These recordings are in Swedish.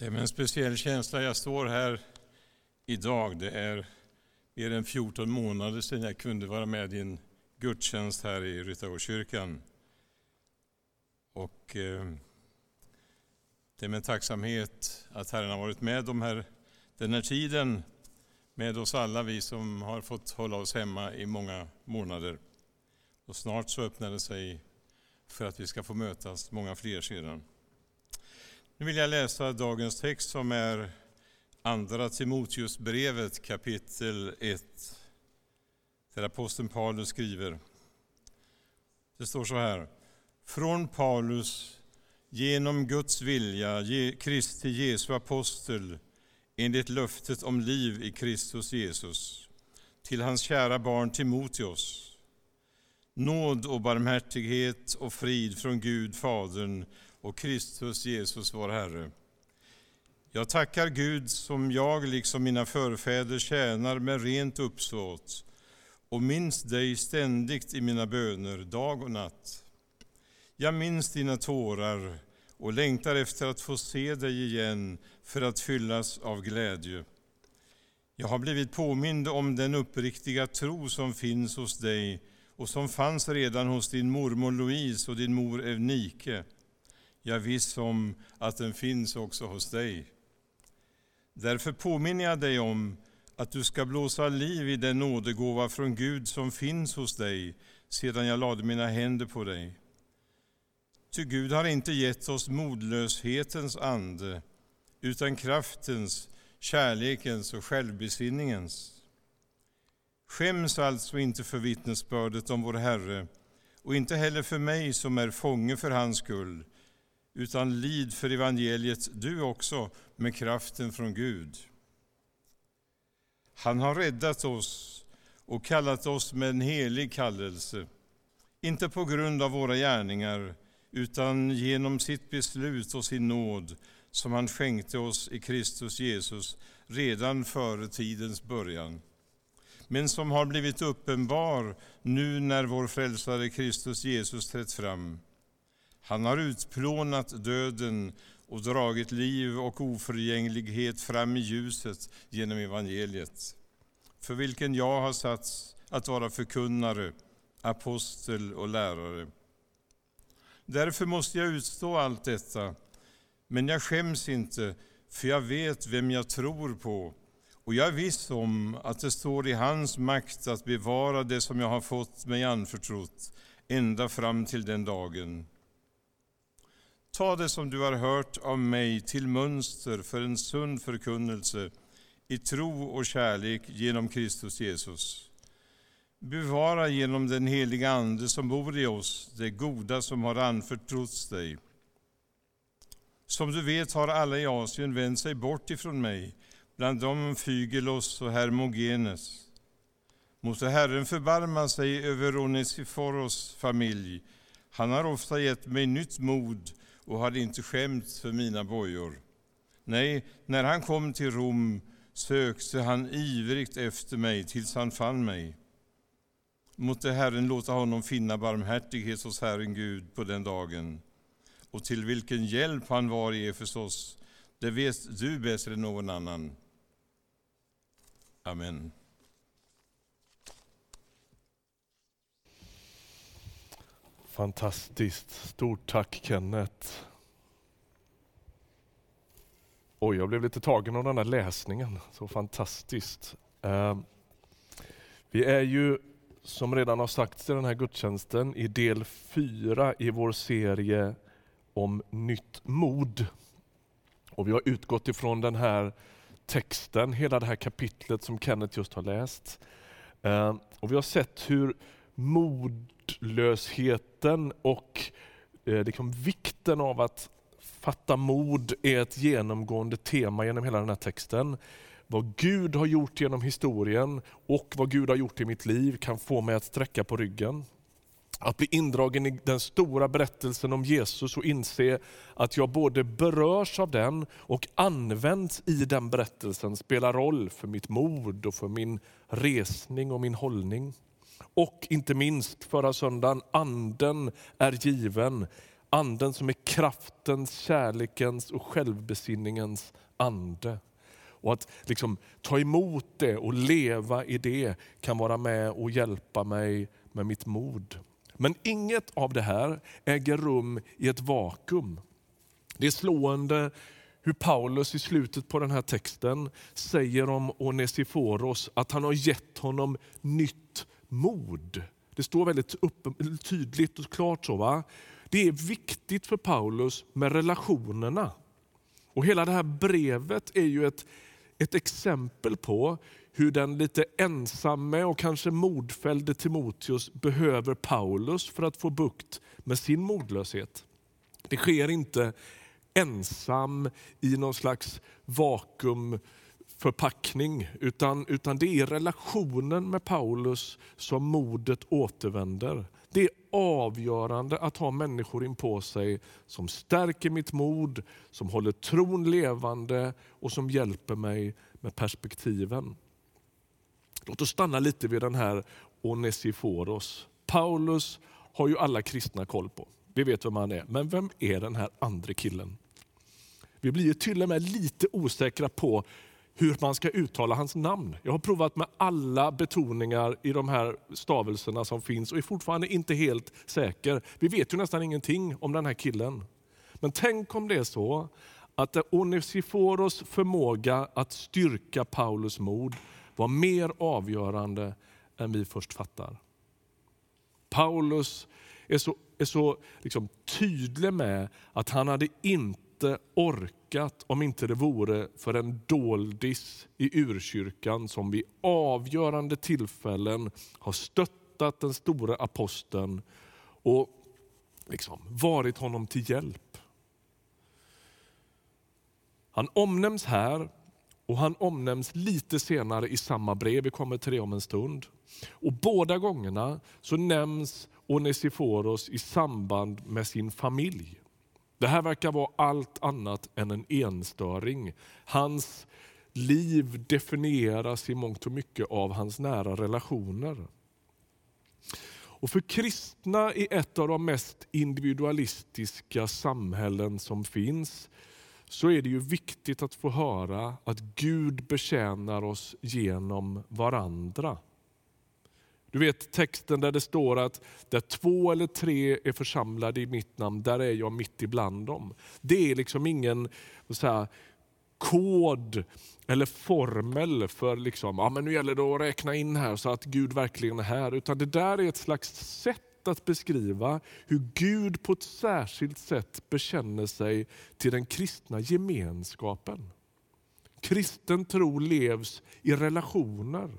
Det är med en speciell känsla jag står här idag. Det är mer än 14 månader sedan jag kunde vara med i en gudstjänst här i Ryttargårdskyrkan. Och eh, det är med tacksamhet att Herren har varit med de här, den här tiden med oss alla, vi som har fått hålla oss hemma i många månader. Och snart så öppnar det sig för att vi ska få mötas många fler sedan. Nu vill jag läsa dagens text som är Andra Timoteusbrevet kapitel 1, där aposteln Paulus skriver. Det står så här. Från Paulus, genom Guds vilja, Kristi Jesu apostel, enligt löftet om liv i Kristus Jesus, till hans kära barn Timoteus. Nåd och barmhärtighet och frid från Gud, Fadern och Kristus Jesus, vår Herre. Jag tackar Gud som jag, liksom mina förfäder, tjänar med rent uppsåt och minns dig ständigt i mina böner, dag och natt. Jag minns dina tårar och längtar efter att få se dig igen för att fyllas av glädje. Jag har blivit påmind om den uppriktiga tro som finns hos dig och som fanns redan hos din mormor Louise och din mor Evnike jag är viss om att den finns också hos dig. Därför påminner jag dig om att du ska blåsa liv i den nådegåva från Gud som finns hos dig sedan jag lade mina händer på dig. Ty Gud har inte gett oss modlöshetens ande utan kraftens, kärlekens och självbesinningens. Skäms alltså inte för vittnesbördet om vår Herre och inte heller för mig som är fånge för hans skull utan lid för evangeliet du också med kraften från Gud. Han har räddat oss och kallat oss med en helig kallelse, inte på grund av våra gärningar utan genom sitt beslut och sin nåd som han skänkte oss i Kristus Jesus redan före tidens början men som har blivit uppenbar nu när vår frälsare Kristus Jesus trätt fram han har utplånat döden och dragit liv och oförgänglighet fram i ljuset genom evangeliet, för vilken jag har satts att vara förkunnare, apostel och lärare. Därför måste jag utstå allt detta, men jag skäms inte, för jag vet vem jag tror på och jag är viss om att det står i hans makt att bevara det som jag har fått mig anförtrott ända fram till den dagen. Ta det som du har hört av mig till mönster för en sund förkunnelse i tro och kärlek genom Kristus Jesus. Bevara genom den heliga Ande som bor i oss det goda som har anförtrotts dig. Som du vet har alla i Asien vänt sig bort ifrån mig, bland dem Fygelos och Hermogenes. Måste Herren förbarma sig över Onesiforos familj. Han har ofta gett mig nytt mod och hade inte skämts för mina bojor. Nej, när han kom till Rom sökte han ivrigt efter mig tills han fann mig. Måtte Herren låta honom finna barmhärtighet hos Herren Gud på den dagen. Och till vilken hjälp han var i Efesos, det vet du bättre än någon annan. Amen. Fantastiskt. Stort tack Kenneth. Oj, jag blev lite tagen av den där läsningen. Så fantastiskt. Ehm, vi är ju, som redan har sagts i den här gudstjänsten, i del fyra i vår serie om nytt mod. Och vi har utgått ifrån den här texten, hela det här kapitlet som Kenneth just har läst. Ehm, och vi har sett hur mod, maktlösheten och eh, liksom vikten av att fatta mod är ett genomgående tema genom hela den här texten. Vad Gud har gjort genom historien och vad Gud har gjort i mitt liv kan få mig att sträcka på ryggen. Att bli indragen i den stora berättelsen om Jesus och inse att jag både berörs av den och används i den berättelsen spelar roll för mitt mod och för min resning och min hållning. Och inte minst förra söndagen, anden är given Anden som är kraftens, kärlekens och självbesinningens ande. Och att liksom ta emot det och leva i det kan vara med och hjälpa mig med mitt mod. Men inget av det här äger rum i ett vakuum. Det är slående hur Paulus i slutet på den här texten säger om Onesiforos att han har gett honom nytt mod. Det står väldigt upp, tydligt och klart så. Va? Det är viktigt för Paulus med relationerna. Och Hela det här brevet är ju ett, ett exempel på hur den lite ensamme och kanske modfällde Timoteus behöver Paulus för att få bukt med sin modlöshet. Det sker inte ensam i någon slags vakuum förpackning Utan, utan det är relationen med Paulus som modet återvänder. Det är avgörande att ha människor in på sig som stärker mitt mod, som håller tron levande och som hjälper mig med perspektiven. Låt oss stanna lite vid den här Onesiforos. Paulus har ju alla kristna koll på. Vi vet vem han är. Men vem är den här andra killen? Vi blir till och med lite osäkra på hur man ska uttala hans namn. Jag har provat med alla betoningar i de här stavelserna som finns och är fortfarande inte helt säker. Vi vet ju nästan ingenting om den här killen. Men tänk om det är så att Onesiforos förmåga att styrka Paulus mod var mer avgörande än vi först fattar. Paulus är så, är så liksom tydlig med att han hade inte orkat om inte det vore för en doldis i urkyrkan som vid avgörande tillfällen har stöttat den stora aposteln och liksom varit honom till hjälp. Han omnämns här och Han omnämns lite senare i samma brev, vi kommer till det om en stund. Och Båda gångerna så nämns Onesiforos i samband med sin familj. Det här verkar vara allt annat än en enstöring. Hans liv definieras i mångt och mycket av hans nära relationer. Och För kristna i ett av de mest individualistiska samhällen som finns så är det ju viktigt att få höra att Gud betjänar oss genom varandra. Du vet texten där det står att där två eller tre är församlade i mitt namn, där är jag mitt ibland dem. Det är liksom ingen så här, kod eller formel för liksom, ja, men nu gäller det att räkna in här så att Gud verkligen är här. Utan det där är ett slags sätt att beskriva hur Gud på ett särskilt sätt bekänner sig till den kristna gemenskapen. Kristen tro levs i relationer.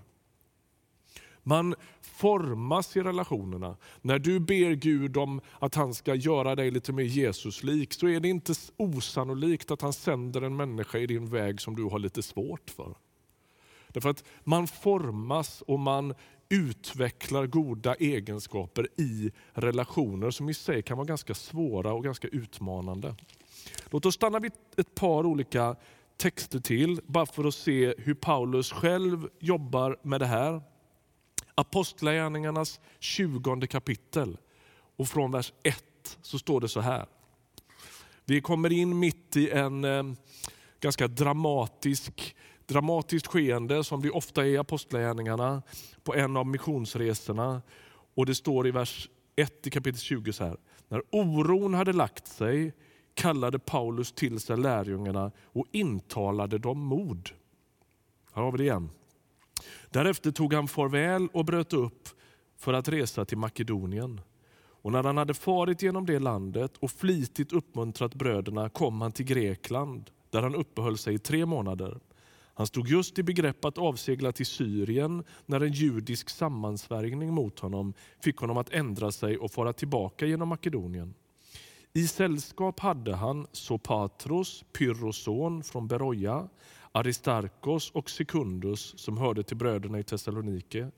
Man formas i relationerna. När du ber Gud om att han ska göra dig lite mer Jesuslik så är det inte osannolikt att han sänder en människa i din väg som du har lite svårt för. Därför att man formas och man utvecklar goda egenskaper i relationer som i sig kan vara ganska svåra och ganska utmanande. Låt oss stanna vid ett par olika texter till, bara för att se hur Paulus själv jobbar med det här. Apostlagärningarnas 20 kapitel och från vers 1 så står det så här. Vi kommer in mitt i en eh, ganska dramatisk dramatiskt skeende som det ofta är i Apostlagärningarna på en av missionsresorna. Och Det står i vers 1 i kapitel 20 så här. När oron hade lagt sig kallade Paulus till sig lärjungarna och intalade dem mod. Här har vi det igen. Därefter tog han farväl och bröt upp för att resa till Makedonien. Och när han hade farit genom det landet och flitigt uppmuntrat bröderna kom han till Grekland där han uppehöll sig i tre månader. Han stod just i begrepp att avsegla till Syrien när en judisk sammansvärjning mot honom fick honom att ändra sig och fara tillbaka genom Makedonien. I sällskap hade han Sopatros, Pyrros son från Beroja, Aristarkos och Sekundus som hörde till bröderna i Thessalonike.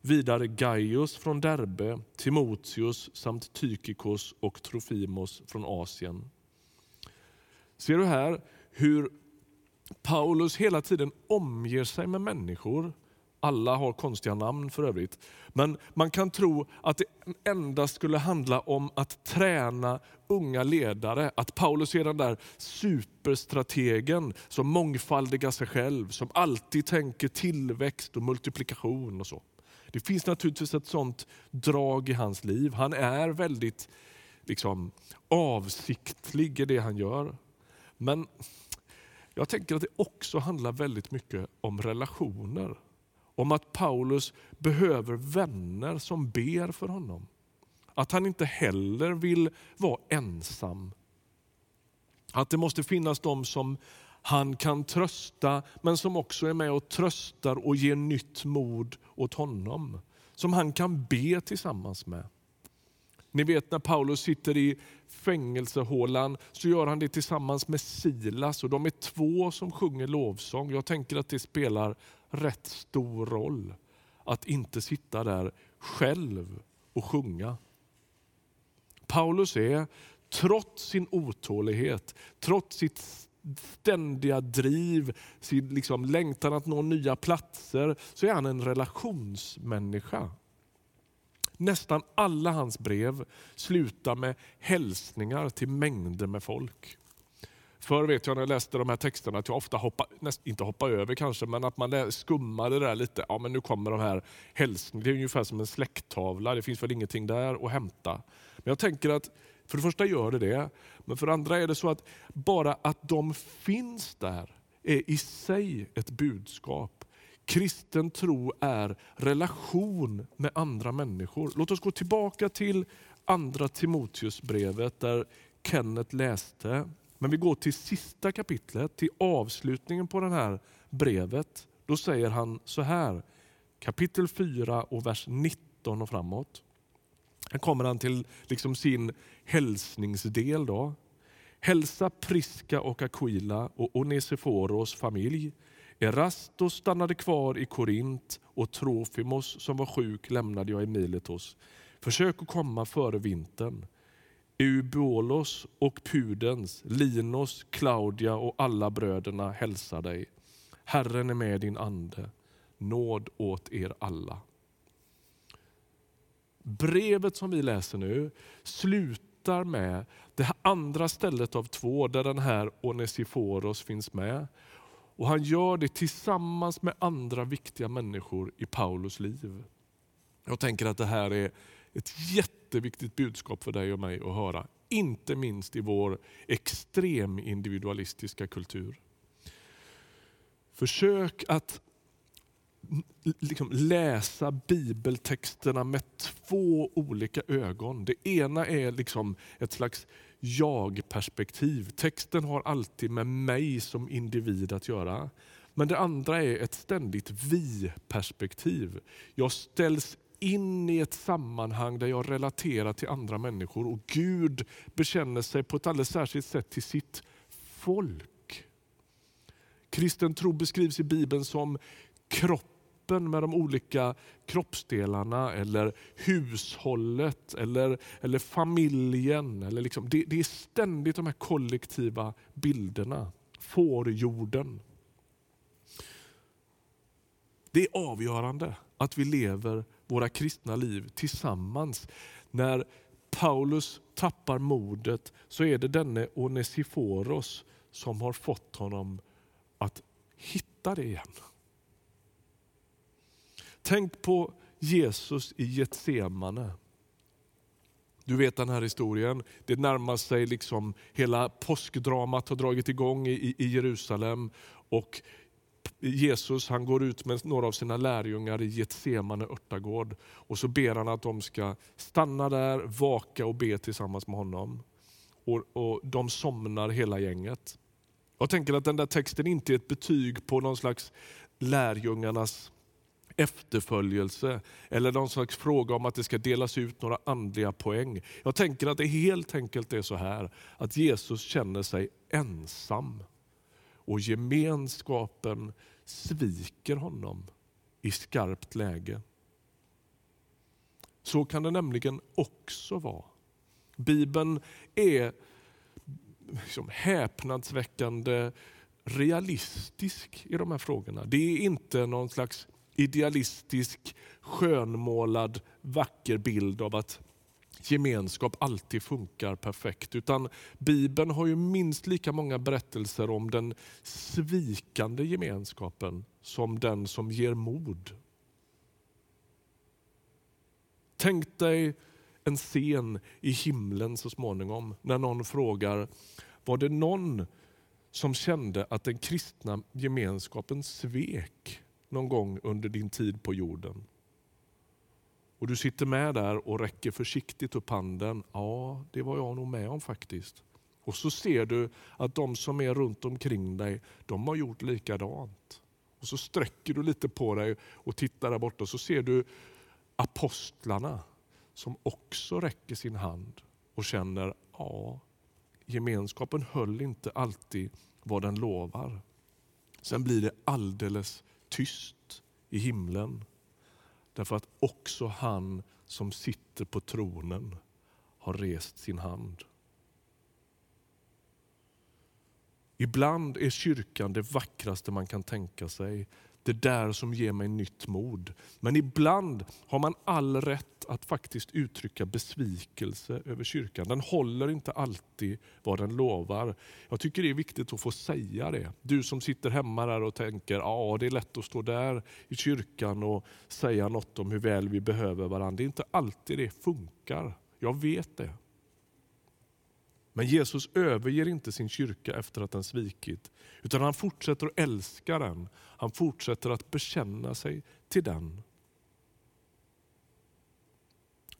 Vidare Gaius från Derbe, Timoteus samt Tykikos och Trofimos från Asien. Ser du här hur Paulus hela tiden omger sig med människor alla har konstiga namn för övrigt. Men man kan tro att det endast skulle handla om att träna unga ledare. Att Paulus är den där superstrategen som mångfaldigar sig själv, som alltid tänker tillväxt och multiplikation och så. Det finns naturligtvis ett sånt drag i hans liv. Han är väldigt liksom, avsiktlig i det han gör. Men jag tänker att det också handlar väldigt mycket om relationer. Om att Paulus behöver vänner som ber för honom. Att han inte heller vill vara ensam. Att det måste finnas de som han kan trösta, men som också är med och tröstar och ger nytt mod åt honom. Som han kan be tillsammans med. Ni vet när Paulus sitter i fängelsehålan så gör han det tillsammans med Silas och de är två som sjunger lovsång. Jag tänker att det spelar rätt stor roll att inte sitta där själv och sjunga. Paulus är, trots sin otålighet, trots sitt ständiga driv, sin liksom längtan att nå nya platser, så är han en relationsmänniska. Nästan alla hans brev slutar med hälsningar till mängder med folk. Förr vet jag när jag läste de här texterna att jag ofta hoppade, inte hoppade över kanske, men att man skummade där lite. Ja, men nu kommer de här hälsningarna. Det är ungefär som en släkttavla. Det finns väl ingenting där att hämta. Men jag tänker att för det första gör det det. Men för det andra är det så att bara att de finns där är i sig ett budskap. Kristen tro är relation med andra människor. Låt oss gå tillbaka till andra Timoteusbrevet där Kenneth läste. Men vi går till sista kapitlet, till avslutningen på det här brevet. Då säger han så här, kapitel 4 och vers 19 och framåt. Här kommer han till liksom sin hälsningsdel. Då. Hälsa Priska och Aquila och Onesiforos familj. Erastos stannade kvar i Korint och Trofimos som var sjuk lämnade jag i Miletos. Försök att komma före vintern. Eubolos och Pudens, Linos, Claudia och alla bröderna hälsar dig. Herren är med din ande. Nåd åt er alla. Brevet som vi läser nu slutar med det andra stället av två där den här Onesiforos finns med. Och Han gör det tillsammans med andra viktiga människor i Paulus liv. Jag tänker att det här är ett jätteviktigt budskap för dig och mig att höra. Inte minst i vår extrem individualistiska kultur. Försök att liksom läsa bibeltexterna med två olika ögon. Det ena är liksom ett slags jag-perspektiv. Texten har alltid med mig som individ att göra. Men det andra är ett ständigt vi-perspektiv. Jag ställs in i ett sammanhang där jag relaterar till andra människor och Gud bekänner sig på ett alldeles särskilt sätt till sitt folk. Kristen tro beskrivs i Bibeln som kroppen med de olika kroppsdelarna eller hushållet eller, eller familjen. Eller liksom, det, det är ständigt de här kollektiva bilderna. Fårjorden. Det är avgörande att vi lever våra kristna liv tillsammans. När Paulus tappar modet så är det denne Onesiforos som har fått honom att hitta det igen. Tänk på Jesus i Getsemane. Du vet den här historien. Det närmar sig, liksom, hela påskdramat har dragit igång i, i Jerusalem. Och Jesus han går ut med några av sina lärjungar i Getsemane örtagård och så ber han att de ska stanna där, vaka och be tillsammans med honom. Och, och De somnar hela gänget. Jag tänker att den där texten inte är ett betyg på någon slags lärjungarnas efterföljelse eller någon slags fråga om att det ska delas ut några andliga poäng. Jag tänker att det helt enkelt är så här att Jesus känner sig ensam och gemenskapen sviker honom i skarpt läge. Så kan det nämligen också vara. Bibeln är liksom häpnadsväckande realistisk i de här frågorna. Det är inte någon slags idealistisk, skönmålad, vacker bild av att gemenskap alltid funkar perfekt. Utan Bibeln har ju minst lika många berättelser om den svikande gemenskapen som den som ger mod. Tänk dig en scen i himlen så småningom när någon frågar, var det någon som kände att den kristna gemenskapen svek någon gång under din tid på jorden? Och du sitter med där och räcker försiktigt upp handen. Ja, det var jag nog med om faktiskt. Och så ser du att de som är runt omkring dig, de har gjort likadant. Och så sträcker du lite på dig och tittar där borta och så ser du apostlarna som också räcker sin hand och känner, ja, gemenskapen höll inte alltid vad den lovar. Sen blir det alldeles tyst i himlen. Därför att också han som sitter på tronen har rest sin hand. Ibland är kyrkan det vackraste man kan tänka sig. Det där som ger mig nytt mod. Men ibland har man all rätt att faktiskt uttrycka besvikelse över kyrkan. Den håller inte alltid vad den lovar. Jag tycker det är viktigt att få säga det. Du som sitter hemma där och tänker, ja det är lätt att stå där i kyrkan och säga något om hur väl vi behöver varandra. Det är inte alltid det funkar. Jag vet det. Men Jesus överger inte sin kyrka efter att den svikit, utan han fortsätter att älska den. Han fortsätter att bekänna sig till den.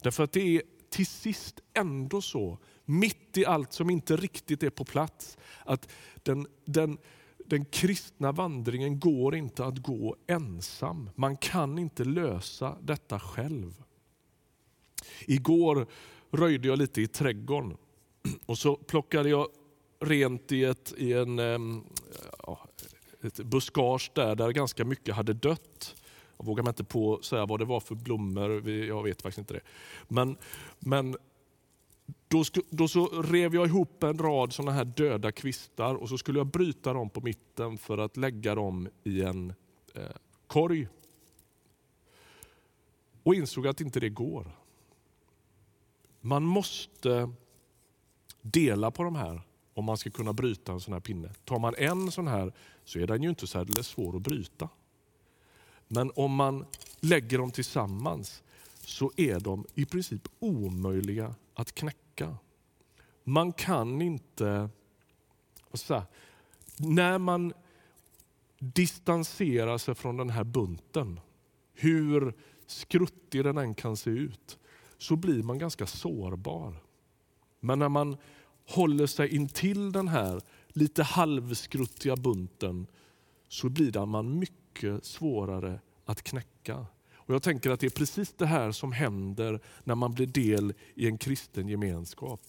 Därför att det är till sist ändå så, mitt i allt som inte riktigt är på plats, att den, den, den kristna vandringen går inte att gå ensam. Man kan inte lösa detta själv. Igår röjde jag lite i trädgården och så plockade jag rent i, ett, i en ja, ett buskage där, där ganska mycket hade dött. Jag vågar mig inte på säga vad det var för blommor, jag vet faktiskt inte det. Men, men då, då så rev jag ihop en rad såna här döda kvistar och så skulle jag bryta dem på mitten för att lägga dem i en eh, korg. Och insåg att inte det går. Man måste dela på de här om man ska kunna bryta en sån här pinne. Tar man en sån här så är den ju inte särdeles svår att bryta. Men om man lägger dem tillsammans så är de i princip omöjliga att knäcka. Man kan inte... Säga, när man distanserar sig från den här bunten, hur skruttig den än kan se ut, så blir man ganska sårbar. Men när man håller sig intill den här lite halvskruttiga bunten så blir man mycket svårare att knäcka. Och Jag tänker att det är precis det här som händer när man blir del i en kristen gemenskap.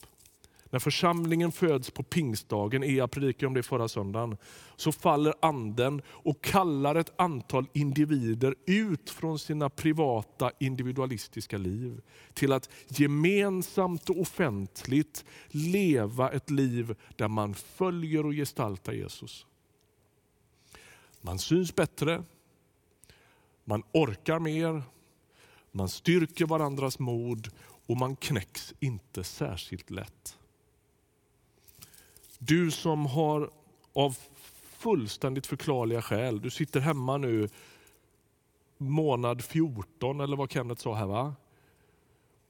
När församlingen föds på pingstdagen, Ea predikade om det förra söndagen, så faller anden och kallar ett antal individer ut från sina privata individualistiska liv till att gemensamt och offentligt leva ett liv där man följer och gestaltar Jesus. Man syns bättre, man orkar mer, man styrker varandras mod och man knäcks inte särskilt lätt. Du som har av fullständigt förklarliga skäl, du sitter hemma nu månad 14 eller vad Kenneth sa här va?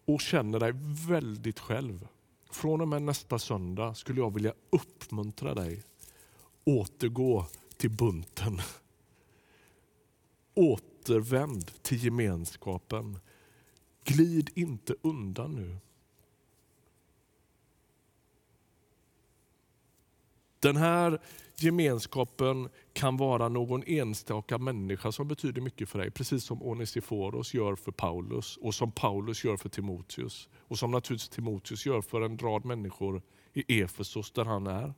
Och känner dig väldigt själv. Från och med nästa söndag skulle jag vilja uppmuntra dig. Återgå till bunten. Återvänd till gemenskapen. Glid inte undan nu. Den här gemenskapen kan vara någon enstaka människa som betyder mycket för dig. Precis som Onesiforos gör för Paulus och som Paulus gör för Timoteus. Och som naturligtvis Timoteus gör för en rad människor i Efesos där han är.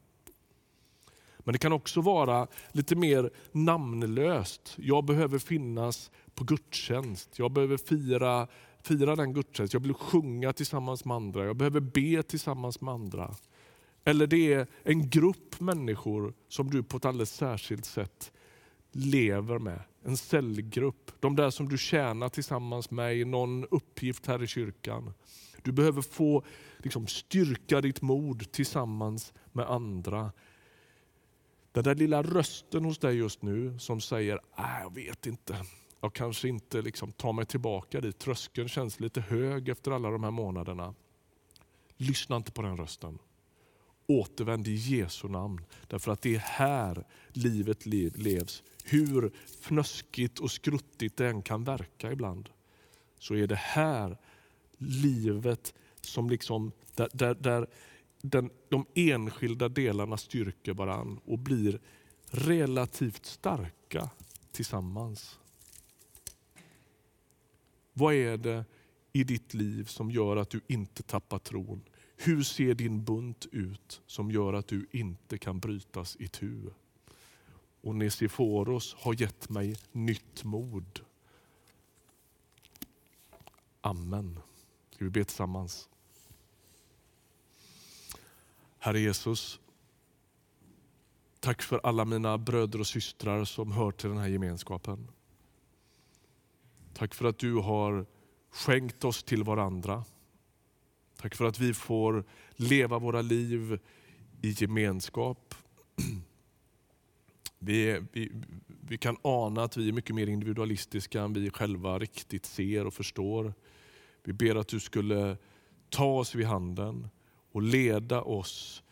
Men det kan också vara lite mer namnlöst. Jag behöver finnas på gudstjänst. Jag behöver fira, fira den gudstjänst. Jag vill sjunga tillsammans med andra. Jag behöver be tillsammans med andra. Eller det är en grupp människor som du på ett alldeles särskilt sätt lever med. en cellgrupp, de där som du tjänar tillsammans med i någon uppgift här i kyrkan. Du behöver få liksom, styrka ditt mod tillsammans med andra. Den där lilla rösten hos dig just nu som säger, äh, jag vet inte, jag kanske inte liksom tar mig tillbaka dit. Tröskeln känns lite hög efter alla de här månaderna. Lyssna inte på den rösten. Återvänd i Jesu namn. Därför att det är här livet levs. Hur fnöskigt och skruttigt det än kan verka ibland. Så är det här livet som liksom, där, där, där den, de enskilda delarna styrker varann och blir relativt starka tillsammans. Vad är det i ditt liv som gör att du inte tappar tron? Hur ser din bunt ut som gör att du inte kan brytas i tu? Och Nesiforos har gett mig nytt mod. Amen. Ska vi be tillsammans? Herre Jesus, tack för alla mina bröder och systrar som hör till den här gemenskapen. Tack för att du har skänkt oss till varandra. Tack för att vi får leva våra liv i gemenskap. Vi, vi, vi, kan ana att vi är mycket mer individualistiska än vi själva riktigt ser och förstår. Vi ber att du skulle ta oss vid handen och leda oss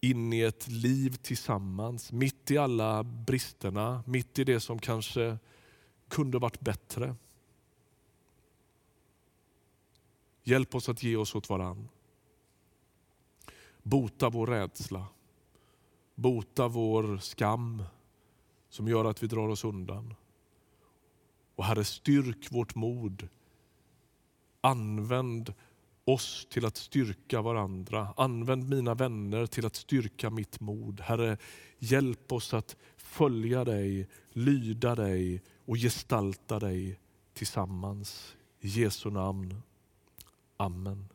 in i ett liv tillsammans, mitt i alla bristerna, mitt i det som kanske kunde varit bättre. Hjälp oss att ge oss åt varann. Bota vår rädsla. Bota vår skam som gör att vi drar oss undan. Och Herre, styrk vårt mod. Använd oss till att styrka varandra. Använd mina vänner till att styrka mitt mod. Herre, hjälp oss att följa dig, lyda dig och gestalta dig tillsammans. I Jesu namn. Amen.